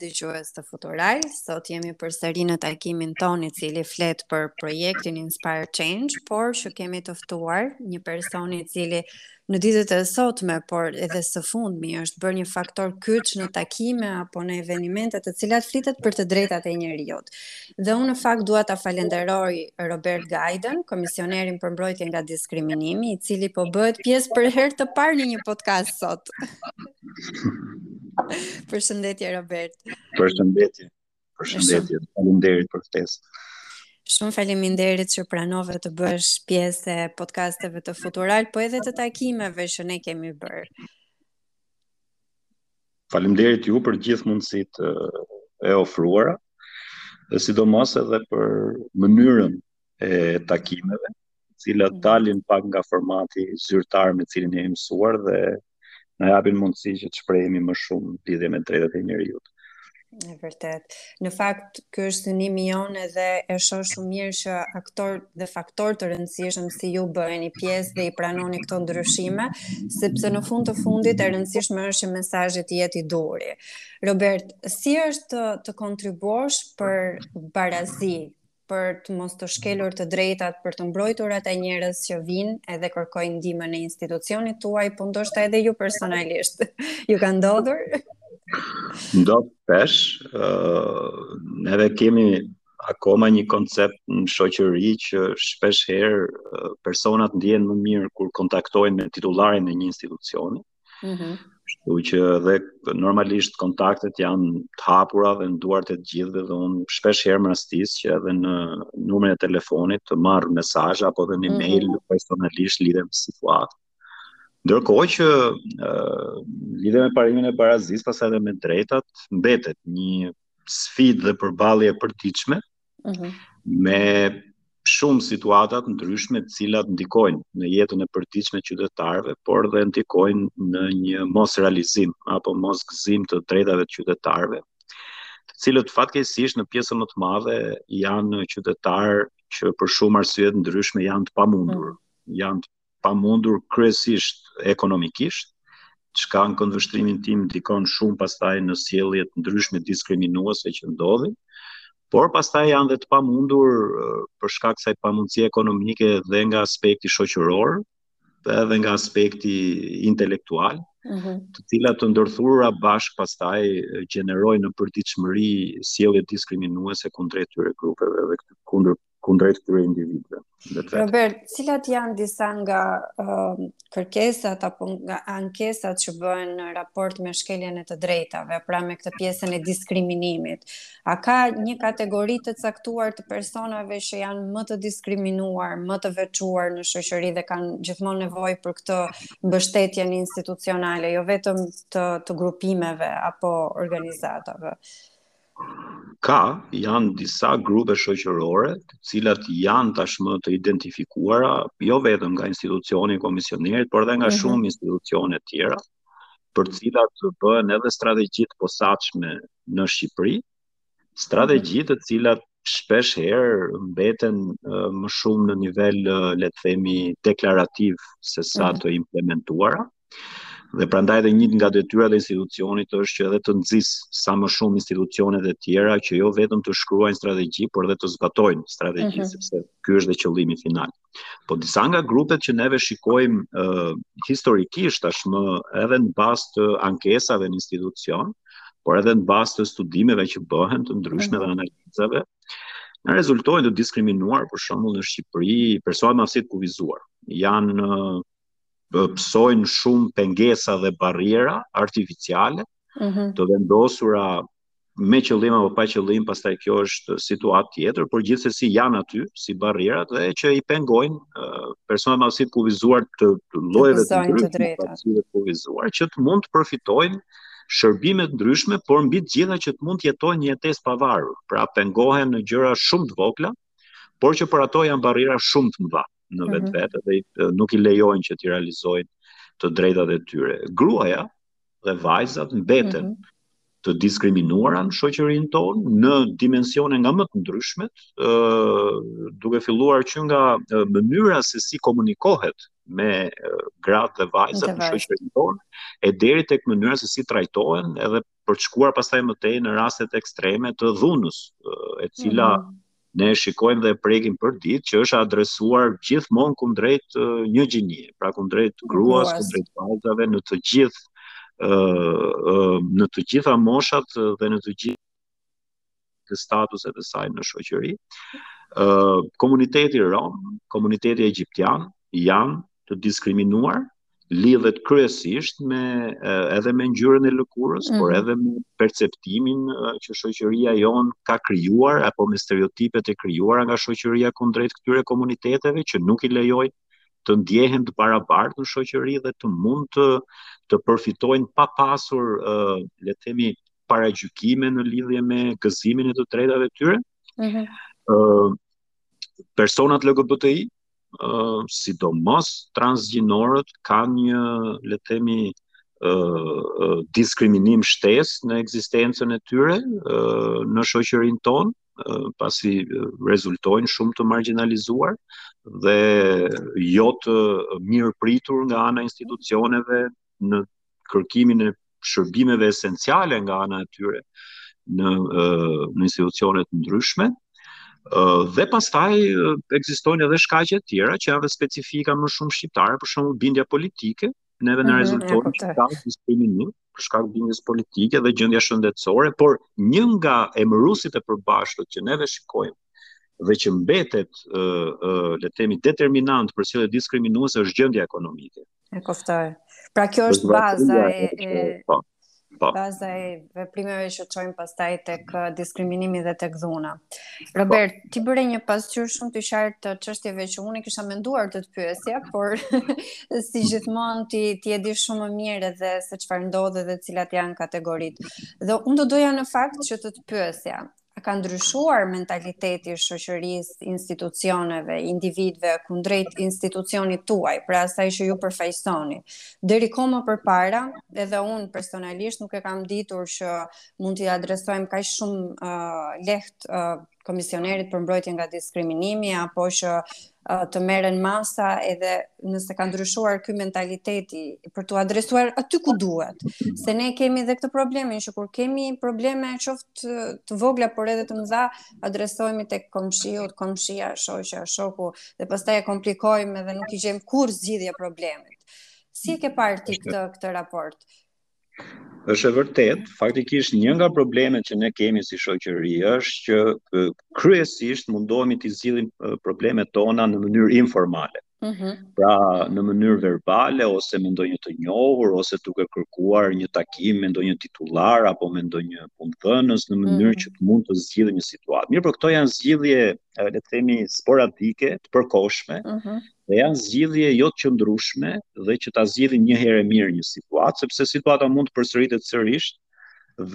dëgjues të Futural. Sot jemi përsëri në takimin tonë i cili flet për projektin Inspire Change, por se kemi të ftuar një person i cili në ditët e sotme, por edhe së fundmi është bërë një faktor kyç në takime apo në evenimente të cilat flitet për të drejtat e njeriut. Dhe unë në fakt dua ta falenderoj Robert Gajdën, komisionerin për mbrojtje nga diskriminimi, i cili po bëhet pjesë për herë të parë në një podcast sot. Përshëndetje Robert. Përshëndetje. Përshëndetje. Faleminderit për ftesën. Shumë faleminderit që pranove të bëhesh pjesë e podcasteve të Futural, po edhe të takimeve që ne kemi bërë. Faleminderit ju për gjithë mundësitë e ofruara, dhe sidomos edhe për mënyrën e takimeve, të cilat mhm. dalin pak nga formati zyrtar me cilin jemi mësuar dhe na japin mundësi që të shprehemi më shumë lidhje me të drejtat e njeriut. E vërtetë. Në fakt, ky është synimi jonë edhe e shoh shumë mirë që aktorë dhe faktorë të rëndësishëm si ju bëheni pjesë dhe i pranoni këto ndryshime, sepse në fund të fundit e rëndësishme është që mesazhi të jetë i duhuri. Robert, si është të, të kontribuosh për barazi për të mos u shkelur të drejtat, për të mbrojtur ata njerëz që vijnë edhe kërkojnë ndihmën e institucionit tuaj, po ndoshta edhe ju personalisht. Ju ka ndodhur? Ndodh shpesh, uh, neve kemi akoma një koncept në shoqëri që shpesh herë personat ndihen më mirë kur kontaktojnë me titullarin e një institucioni. Mm -hmm. Kshtu që dhe normalisht kontaktet janë të hapura dhe në duart e të gjithëve dhe unë shpesh herë më rastis që edhe në numrin e telefonit të marr mesazhe apo dhe në mhm. email mm -hmm. personalisht lidhje me situata. Ndërkohë që uh, lidhe me parimin e barazisë, pastaj edhe me të drejtat, mbetet një sfidë dhe përballje e përditshme, mm -hmm. me shumë situata të ndryshme të cilat ndikojnë në jetën e përditshme të qytetarëve, por dhe ndikojnë në një mos realizim apo mos gëzim të të drejtave të qytetarëve, të cilët fatkeqësisht në pjesën më të madhe janë qytetarë që për shumë arsye të ndryshme janë të pamundur, mm. janë të pamundur kryesisht ekonomikisht, çka në këndvështrimin tim ndikon shumë pastaj në sjellje të ndryshme diskriminuese që ndodhin, por pastaj janë dhe të pamundur për shkak të kësaj pamundësie ekonomike dhe nga aspekti shoqëror, dhe edhe nga aspekti intelektual, mm -hmm. të cilat të ndërthurura bashkë pastaj gjenerojnë në përditshmëri sjellje diskriminuese kundrejt këtyre grupeve dhe kundër kundrejt këtyre individëve. Robert, cilat janë disa nga uh, kërkesat apo nga ankesat që bëhen në raport me shkeljen e të drejtave, pra me këtë pjesën e diskriminimit? A ka një kategori të caktuar të personave që janë më të diskriminuar, më të veçuar në shoqëri dhe kanë gjithmonë nevojë për këtë mbështetjen institucionale, jo vetëm të të grupimeve apo organizatave? Ka, janë disa grupe shoqërore, të cilat janë tashmë të identifikuara, jo vetëm nga institucioni i komisionerit, por edhe nga mhm. shumë institucione të tjera, për të cilat bëhen edhe strategji të posaçme në Shqipëri, strategji të cilat shpesh herë mbeten më shumë në nivel le të themi deklarativ se sa mhm. të implementuara. Dhe prandaj edhe një nga detyrat e institucionit është që edhe të nxisë sa më shumë institucionet e tjera që jo vetëm të shkruajnë strategji, por edhe të zbatojnë strategji, mm -hmm. sepse ky është dhe qëllimi final. Po disa nga grupet që neve shikojmë uh, historikisht tashmë edhe në bazë të ankesave në institucion, por edhe në bazë të studimeve që bëhen të ndryshme dhe mhm. analizave, na rezultojnë të diskriminuar për shembull në Shqipëri personat me aftësi të kufizuar. Janë uh, pësojnë shumë pengesa dhe barriera artificiale, mm -hmm. të vendosura me qëllim apo pa qëllim, pastaj kjo është situatë tjetër, por gjithsesi janë aty si barriera dhe që i pengojnë uh, personat me aftësi të kufizuar të, të llojeve të ndryshme të kufizuar që të mund të përfitojnë shërbime të ndryshme, por mbi të gjitha që të mund të jetojnë një jetë të pavarur. Pra pengohen në gjëra shumë të vogla, por që për ato janë barriera shumë të mëdha. Mm në mhm. vetvete dhe nuk i lejojnë që t'i realizojnë të drejtat e tyre. Gruaja dhe vajzat mbeten mm -hmm. të diskriminuara në shoqërinë tonë në dimensione nga më të ndryshmet, ë duke filluar që nga mënyra se si komunikohet me gratë dhe vajzat në shoqërinë tonë, e deri tek mënyra se si trajtohen edhe për të shkuar pastaj më tej në rastet ekstreme të dhunës, e cila mm -hmm. ne shikojmë dhe prekim përditë që është adresuar gjithmonë kundrejt një gjinie, pra kundrejt gruas, kundrejt vajzave në të gjithë në të gjitha moshat dhe në të gjithë të statuset e saj në shoqëri. Ë uh, komuniteti rom, komuniteti egjiptian janë të diskriminuar lidhet kryesisht me edhe me ngjyrën e lëkurës, mm. por edhe me perceptimin që shoqëria jonë ka krijuar apo me stereotipet e krijuara nga shoqëria kundrejt këtyre komuniteteve që nuk i lejojnë të ndjehen të barabartë në shoqëri dhe të mund të të përfitojnë pa pasur le të themi paragjykime në lidhje me gëzimin e të drejtave të tyre. Ëh mm -hmm. personat LGBTI, ëh sidomos transgjinorët kanë një, le të themi, ëh diskriminim shtesë në ekzistencën e tyre, ëh në shoqërinë tonë pasi rezultojnë shumë të margjinalizuar dhe jo të mirëpritur nga ana institucioneve, në kërkimin e shërbimeve esenciale nga ana e tyre në në institucione të ndryshme dhe pastaj ekzistojnë edhe shkaqe të tjera që janë specifika më shumë shqiptare, për shembull bindja politike, neve na rezulton që ka diskriminim për shkak të bindjes politike dhe gjendja shëndetësore, por një nga emëruesit e përbashkët që neve shikojmë dhe që mbetet ë ë le të themi determinant për sjellje diskriminuese është gjendja ekonomike. E kuptoj. Pra kjo është baza e, e po, po. baza e veprimeve që çojnë pastaj tek uh, diskriminimi dhe tek dhuna. Robert, po. ti bëre një pasqyrë shumë të qartë të çështjeve që unë kisha menduar të të pyesja, por si gjithmonë ti ti e di shumë më mirë edhe se çfarë ndodh dhe cilat janë kategoritë. Dhe unë do doja në fakt që të të pyesja, A ka ndryshuar mentaliteti i shoqërisë, institucioneve, individëve kundrejt institucionit tuaj, pra asaj që ju përfaqësoni? Deri kohë më përpara, edhe unë personalisht nuk e kam ditur që mund t'i adresojmë kaq shumë uh, lehtë uh, komisionerit për mbrojtje nga diskriminimi apo që të merren masa edhe nëse ka ndryshuar ky mentaliteti për t'u adresuar aty ku duhet. Se ne kemi edhe këtë problemin që kur kemi probleme qoftë të vogla por edhe të mëdha, adresohemi tek komshiu, komshia, shoqja, shoku dhe pastaj e komplikojmë edhe nuk i gjejmë kurrë zgjidhje problemit. Si e ke parë ti këtë këtë raport? Është e vërtetë, faktikisht një nga problemet që ne kemi si shoqëri është që kryesisht mundohemi t'i zgjidhim problemet tona në mënyrë informale. Mm -hmm. Pra në mënyrë verbale ose me ndonjë të njohur ose duke kërkuar një takim me ndonjë titullar apo me ndonjë punëdhënës në mënyrë mm -hmm. që të mund të zgjidhim një situatë. Mirëpo këto janë zgjidhje, le të themi, sporadike, të përkohshme, mm -hmm. dhe janë zgjidhje jo të qëndrueshme dhe që ta zgjidhin një herë e mirë një situatë, sepse situata mund të përsëritet sërish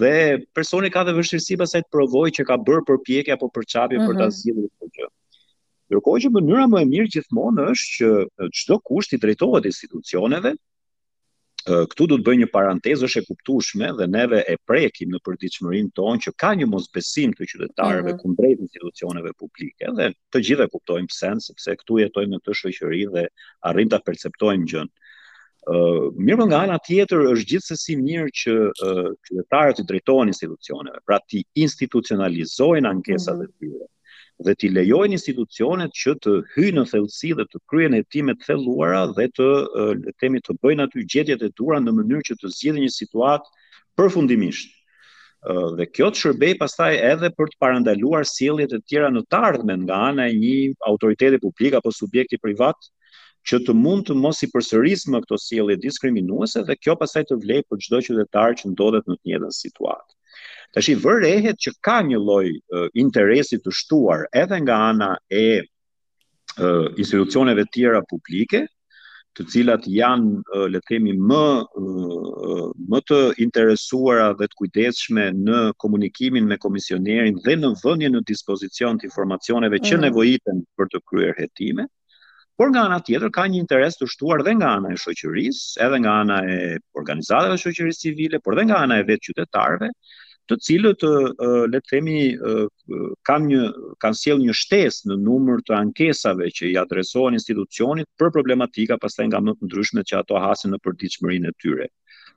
dhe personi ka dhe vështirësi pasaj të provojë që ka bërë përpjekje apo përçapje mm -hmm. për ta mhm. zgjidhur këtë gjë. Ndërkohë që mënyra më e mirë gjithmonë është që çdokush t'i drejtohet institucioneve, këtu do të bëj një parantezë është e kuptueshme dhe neve e prekim në përditshmërinë tonë që ka një mosbesim të qytetarëve mm -hmm. kundrejt institucioneve publike dhe të gjithë e kuptojmë pse sepse këtu jetojmë në këtë shoqëri dhe arrijmë ta perceptojmë gjënë. Uh, mirëpo nga ana tjetër është gjithsesi mirë që uh, qytetarët i drejtohen institucioneve, pra t'i institucionalizojnë ankesat mm -hmm. e tyre. dhe t'i lejojnë institucionet që të hyjnë në thellësi dhe të kryejnë hetime të thelluara dhe të le të themi të bëjnë aty gjetjet e duhura në mënyrë që të zgjidhin një situatë përfundimisht. Dhe kjo të shërbejë pastaj edhe për të parandaluar sjelljet e tjera në të ardhmen nga ana e një autoriteti publik apo subjekti privat që të mund të mos i përsërisë më këto sjellje diskriminuese dhe kjo pastaj të vlejë për çdo qytetar që ndodhet në të njëjtën situatë. Tashi vërehet që ka një lloj uh, interesi të shtuar edhe nga ana e uh, institucioneve tjera publike, të cilat janë uh, le të themi më uh, më të interesuara dhe të kujdesshme në komunikimin me komisionerin dhe në vënien në dispozicion të informacioneve që mm. nevojiten për të kryer hetime. Por nga ana tjetër ka një interes të shtuar dhe nga ana e shoqërisë, edhe nga ana e organizatave të shoqërisë civile, por dhe nga ana e vetë qytetarëve, të cilët le të themi kanë një kanë sjellë një shtesë në numër të ankesave që i adresohen institucionit për problematika pastaj nga më të ndryshmet që ato hasin në përditshmërinë e tyre.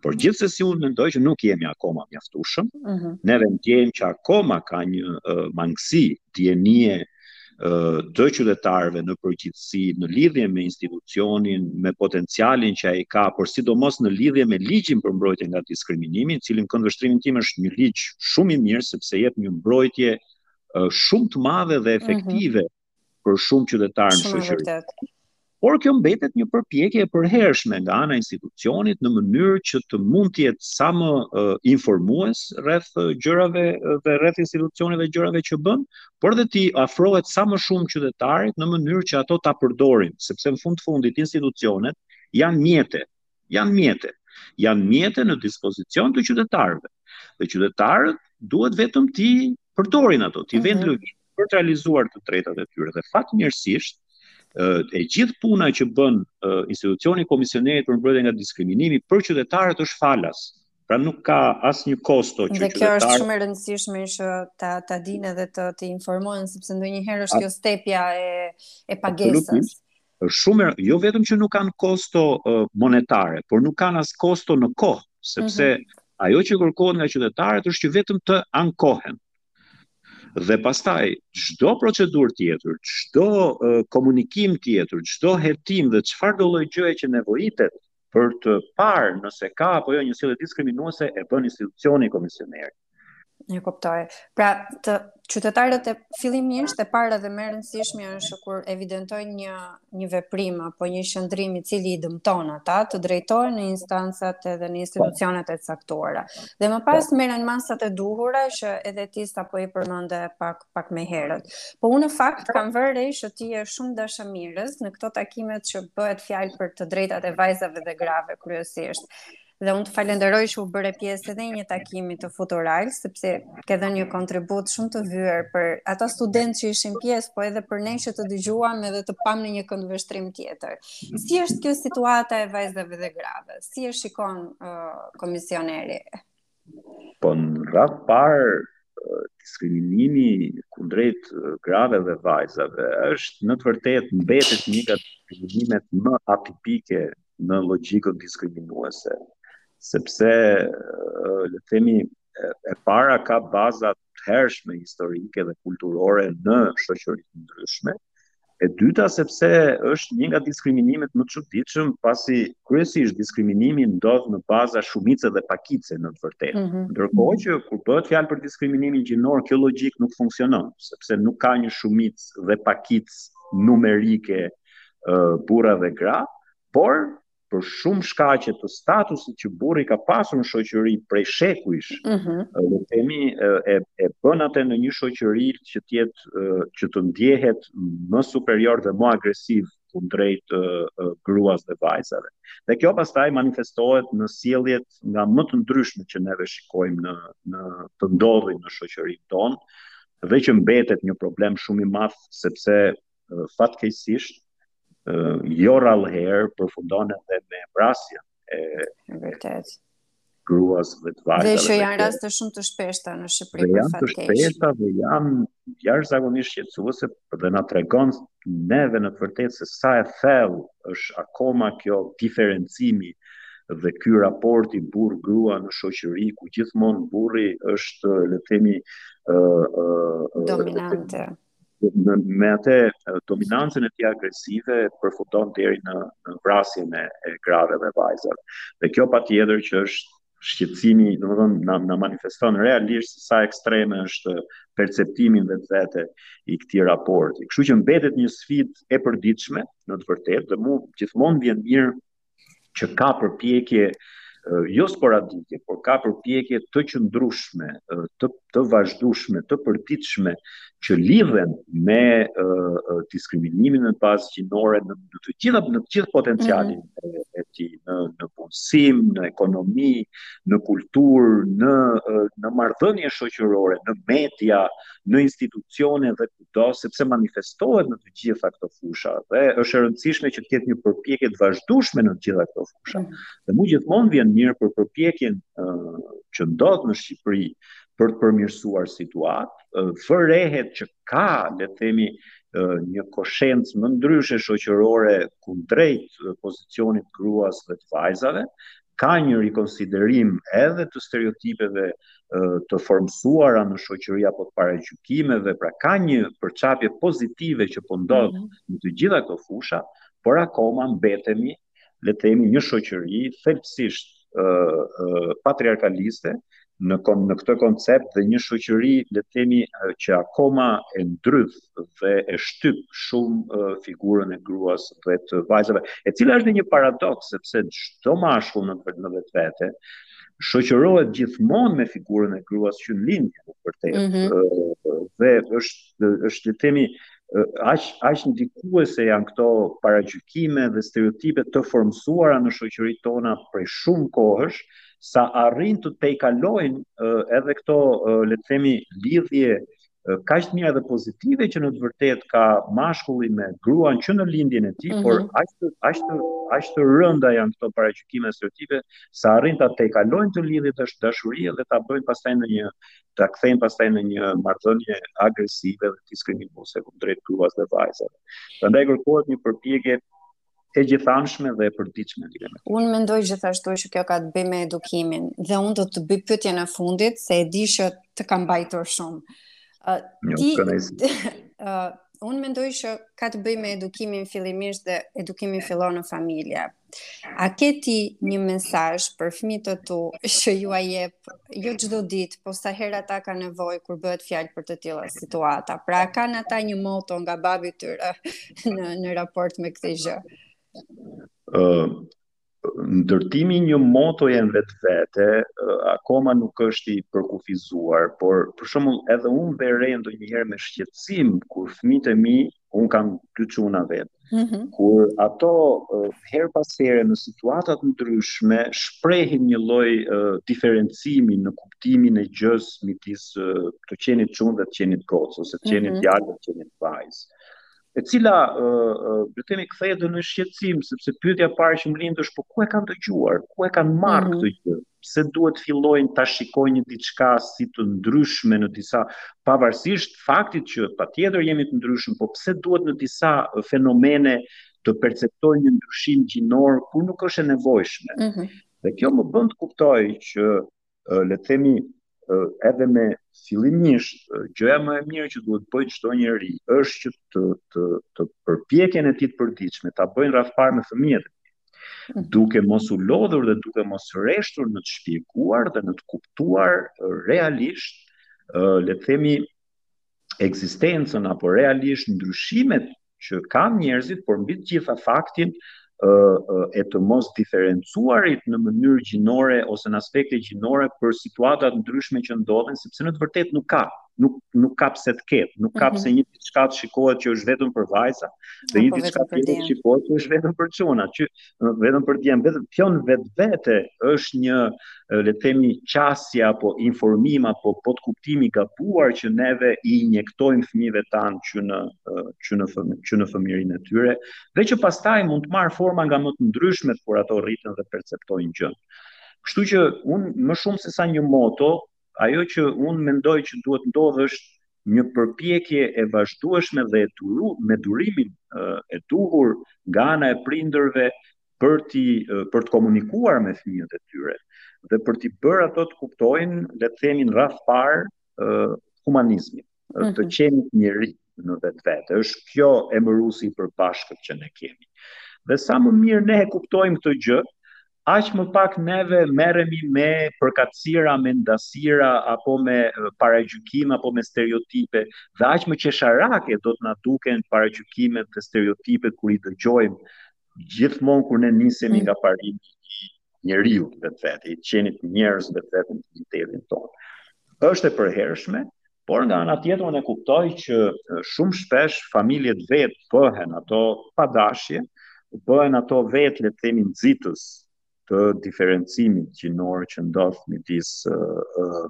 Por gjithsesi unë mendoj që nuk jemi akoma mjaftueshëm. Uh mhm. -huh. Neve ndjejmë që akoma ka një uh, mangësi dijenie uh, të qytetarëve në përgjithësi në lidhje me institucionin, me potencialin që ai ka, por sidomos në lidhje me ligjin për mbrojtje nga diskriminimi, i cili në këndvështrimin tim është një ligj shumë i mirë sepse jep një mbrojtje uh, shumë të madhe dhe mhm. efektive uh -huh për shumë qytetarë në shoqëri. Por kjo mbetet një përpjekje e përhershme nga ana e institucionit në mënyrë që të mund të jetë sa më uh, informues rreth gjërave dhe rreth institucioneve dhe gjërave që bën, por dhe t'i afrohet sa më shumë qytetarit në mënyrë që ato ta përdorin, sepse në fund të fundit institucionet janë mjete janë mjete. Janë mjete në dispozicion të qytetarëve. Dhe qytetarët duhet vetëm t'i përdorin ato, t'i vënë në mhm. lëvizje për të realizuar të drejtat e tyre. Dhe fatmirësisht, e gjithë puna që bën institucioni i komisionerit për mbrojtje nga diskriminimi për qytetarët është falas. Pra nuk ka asnjë kosto që qytetarët. Dhe kjo është shumë e rëndësishme që ta ta dinë dhe të të informohen sepse ndonjëherë është kjo stepja e e pagesës. Është shumë mirë, jo vetëm që nuk kanë kosto uh, monetare, por nuk kanë as kosto në kohë, sepse mm -hmm. ajo që kërkohet nga qytetarët është që vetëm të ankohen. Dhe pastaj çdo procedurë tjetër, çdo uh, komunikim tjetër, çdo hetim dhe çfarëdo lloj gjëje që nevojitet për të parë nëse ka apo jo një sjellje diskriminuese e bën institucioni i komisionerit. E kuptoj. Pra, qytetarët fillimisht e para dhe më e rëndësishmja është kur evidentojnë një një veprim apo një qëndrim i cili i dëmton ata, të drejtohen në instancat edhe në institucionet e caktuara. Dhe më pas merren masat e duhura që edhe ti sapo i përmendë pak pak më herët. Po unë në fakt kam vërë re që ti je shumë dashamirës në këto takimet që bëhet fjalë për të drejtat e vajzave dhe grave kryesisht. Dhe unë të falenderoj që u bëre pjesë e dhe një takimi të futural, sepse ke dhënë kontribut shumë të vyer për ata studentë që ishin pjesë, po edhe për ne që të dëgjuam edhe të pamë në një këndvështrim tjetër. Si është kjo situata e vajzave dhe grave? Si e shikon uh, komisioneri? Po në radhë të parë diskriminimi kundrejt grave dhe vajzave është në të vërtetë mbetet një nga diskriminimet më atipike në logjikën diskriminuese, sepse le të themi e para ka baza të hershme historike dhe kulturore në shoqëri të ndryshme, E dyta sepse është një nga diskriminimet më të çuditshëm, pasi kryesisht diskriminimi ndodh në baza shumice dhe pakice në të vërtetë. Mm -hmm. Ndërkohë që kur bëhet fjalë për diskriminimin gjinor, kjo logjikë nuk funksionon, sepse nuk ka një shumicë dhe pakicë numerike burra dhe gra, por për shumë shkaqe të statusit që burri ka pasur në shoqëri prej shekujsh. Ëh. Mm -hmm. Le të themi e e bën atë në një shoqëri që të jetë që të ndjehet më superior dhe më agresiv kundrejt gruas dhe vajzave. Dhe kjo pastaj manifestohet në sjelljet nga më të ndryshme që neve shikojmë në në të ndodhin në shoqërinë tonë dhe që mbetet një problem shumë i madh sepse fatkeqësisht jo rrallëherë përfundon edhe me vrasjen e vërtet gruas dhe të vajzave. Dhe që janë raste shumë të shpeshta në Shqipëri për fat të keq. Janë të shpeshta dhe janë jashtëzakonisht shqetësuese dhe na tregon neve në të vërtetë se sa e thellë është akoma kjo diferencimi dhe ky raporti burrë grua në shoqëri ku gjithmonë burri është le të themi ë ë dominante Me me atë dominancën e tij agresive përfundon deri në në vrasjen e, e grave dhe vajzave. Dhe kjo patjetër që është shqetësimi, domethënë na na manifeston realisht se sa ekstreme është perceptimi në vetvete i këtij raporti. Kështu që mbetet një sfidë e përditshme në të vërtetë dhe mu gjithmonë më vjen mirë që ka përpjekje jo sporadike, por ka përpjekje të qëndrueshme, të të vazhdueshme, të përditshme që lidhen me uh, diskriminimin në bazë gjinore në, në të gjitha në të gjithë potencialin mm -hmm. e, e tij në në punësim, në ekonomi, në kulturë, në në marrëdhënie shoqërore, në media, në institucione dhe ku do sepse manifestohet në të gjitha këto fusha dhe është e rëndësishme që të ketë një përpjekje të vazhdueshme në të gjitha këto fusha. Mm. Dhe mua gjithmonë më vjen mirë për përpjekjen uh, që ndodh në Shqipëri për të përmirësuar situatën, uh, vërehet që ka, le të themi, uh, një koshencë më ndryshe shoqërore kundrejt pozicionit të gruas dhe të vajzave, ka një rikonsiderim edhe të stereotipeve të formësuara në shoqëri apo të paragjykimeve, pra ka një përçapje pozitive që po ndodh mm -hmm. në të gjitha këto fusha, por akoma mbetemi, le të themi, një shoqëri thelbësisht patriarkaliste, në në këtë koncept dhe një shoqëri le të themi që akoma e ndrydh dhe e shtyp shumë figurën e gruas dhe të vajzave, e cila është një paradoks sepse çdo mashkull në në vetvete shoqërohet gjithmonë me figurën e gruas që në lindje në vërtet. Mm -hmm. Dhe është është le të themi aq aq ndikuese janë këto paragjykime dhe stereotipe të formësuara në shoqëritë tona prej shumë kohësh, sa arrijnë të tejkalojnë edhe këto le të themi lidhje kaq të mira dhe pozitive që në të vërtetë ka mashkulli me gruan që në lindjen e tij, mm -hmm. por mhm. aq të aq të aq të rënda janë këto paragjykime stereotipe, sa arrijnë ta tejkalojnë këtë lidhje të dashurisë dhe ta bëjnë pastaj në një ta kthejnë pastaj në një marrëdhënie agresive dhe diskriminuese kundrejt gruas dhe vajzave. Prandaj kërkohet një përpjekje e gjithanshme dhe e përditshme dihet. Unë mendoj gjithashtu që kjo ka të bëjë me edukimin dhe unë do të bëj pyetjen e fundit se e di që të kam mbajtur shumë. Uh, ti uh, unë mendoj që ka të bëjë me edukimin fillimisht dhe edukimi fillon në familje. A ke ti një mesazh për fëmijët e tu që jua jep jo çdo ditë, po sa herë ata kanë nevojë kur bëhet fjalë për të tilla situata? Pra kanë ata një moto nga babi tyre në në raport me këtë gjë. Ë uh, ndërtimi i një motoje në vetvete uh, akoma nuk është i përkufizuar, por për shembull edhe unë vërej ndonjëherë me shqetësim kur fëmijët e mi, un kam dy çuna vet. Mm -hmm. Kur ato uh, her pas here në situata të ndryshme shprehin një lloj uh, diferencimi në kuptimin e gjës midis uh, të qenit çun dhe të qenit gocë ose të qenit mm -hmm. djalë dhe të qenit vajzë. e cila do të themi kthehet në shqetësim sepse pyetja e parë që më lind është: po ku e kanë dëgjuar, ku e kanë marrë mm -hmm. këtë gjë? Pse duhet të fillojnë ta shikojnë një diçka si të ndryshme në disa pavarësisht faktit që patjetër jemi të ndryshëm, po pse duhet në disa fenomene të perceptojnë një ndryshim gjinor kur nuk është e nevojshme? Mm -hmm. Dhe kjo më bën të kuptoj që le të themi edhe me fillimisht gjëja më e mirë që duhet bëjë çdo njeri është që të të të përpjekjen e tij të përditshme ta bëjë radhë parë me fëmijët e tij mhm. duke mos u lodhur dhe duke mos reshtur në të shpjeguar dhe në të kuptuar realisht le të themi ekzistencën apo realisht ndryshimet që kanë njerëzit, por mbi të gjitha faktin e të mos diferencuarit në mënyrë gjinore ose në aspekte gjinore për situata të ndryshme që ndodhen, sepse në të vërtetë nuk ka, nuk, nuk ka pse të ketë, nuk ka mhm. pse një diçka të shikohet që është vetëm për vajza, dhe një diçka të shikohet që është vetëm për çuna, që vetëm për djem, vetëm kjo në vetvete është një, le të themi, qasje apo informim apo botëkuptim i gabuar që neve i injektojmë fëmijëve tanë që në që në fëmi, që në fëmijërinë e tyre, dhe që pastaj mund të marrë forma nga më të ndryshmet kur ato rriten dhe perceptojnë gjënë. Kështu që unë më shumë sesa një moto, Ajo që unë mendoj që duhet të ndodhë është një përpjekje e vazhdueshme dhe e duru, me durimin e duhur nga ana e prindërve për t'i për të komunikuar me fëmijët e tyre dhe për t'i bërë ato të kuptojnë, le të themi në radhë parë, humanizmin. mhm. të qenit njeri në vetvete, është kjo emëruesi i përbashkët që ne kemi. Dhe sa më mirë ne e kuptojmë këtë gjë, aq më pak neve merremi me përkatësira, me ndasira apo me paragjykime apo me stereotipe, dhe aq më qesharake do të na duken paragjykimet dhe stereotipet kur i dëgjojmë gjithmonë kur ne nisemi nga parimi i njeriut vetvete, i të qenit njerëz vetvete në identitetin tonë. është e përhershme, por nga ana tjetër unë e kuptoj që shumë shpesh familjet vetë bëhen ato padashje, bëhen ato vetë le të themi nxitës të diferencimit gjinor që ndodh midis uh,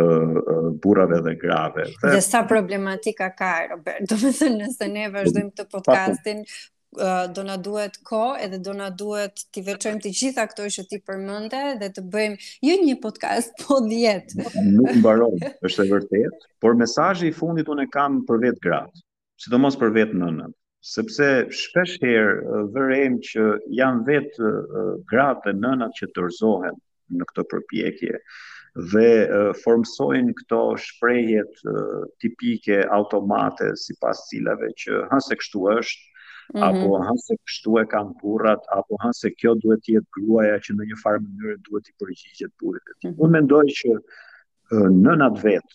uh, burrave dhe grave. Dhe, dhe sa problematika ka, Robert, do me thënë nëse ne vazhdojmë këtë podcastin, do na duhet kohë edhe do na duhet t'i veçojmë të gjitha këto që ti përmende dhe të bëjmë jo një podcast, po 10. Nuk mbaron, është e vërtetë, por mesazhi i fundit unë e kam për vetë gratë, sidomos për vetë nënat, sepse shpesh herë vërejmë që janë vetë gratë dhe nënat që dorëzohen në këto përpjekje dhe formësojnë këto shprehjet tipike automate sipas cilave që hë se kështu është mm -hmm. apo hë se kështu e kanë burrat apo hë se kjo duhet të jetë gruaja që në një farë mënyrë duhet t'i përgjigjet burrit. Mm -hmm. Unë mendoj që nënat vetë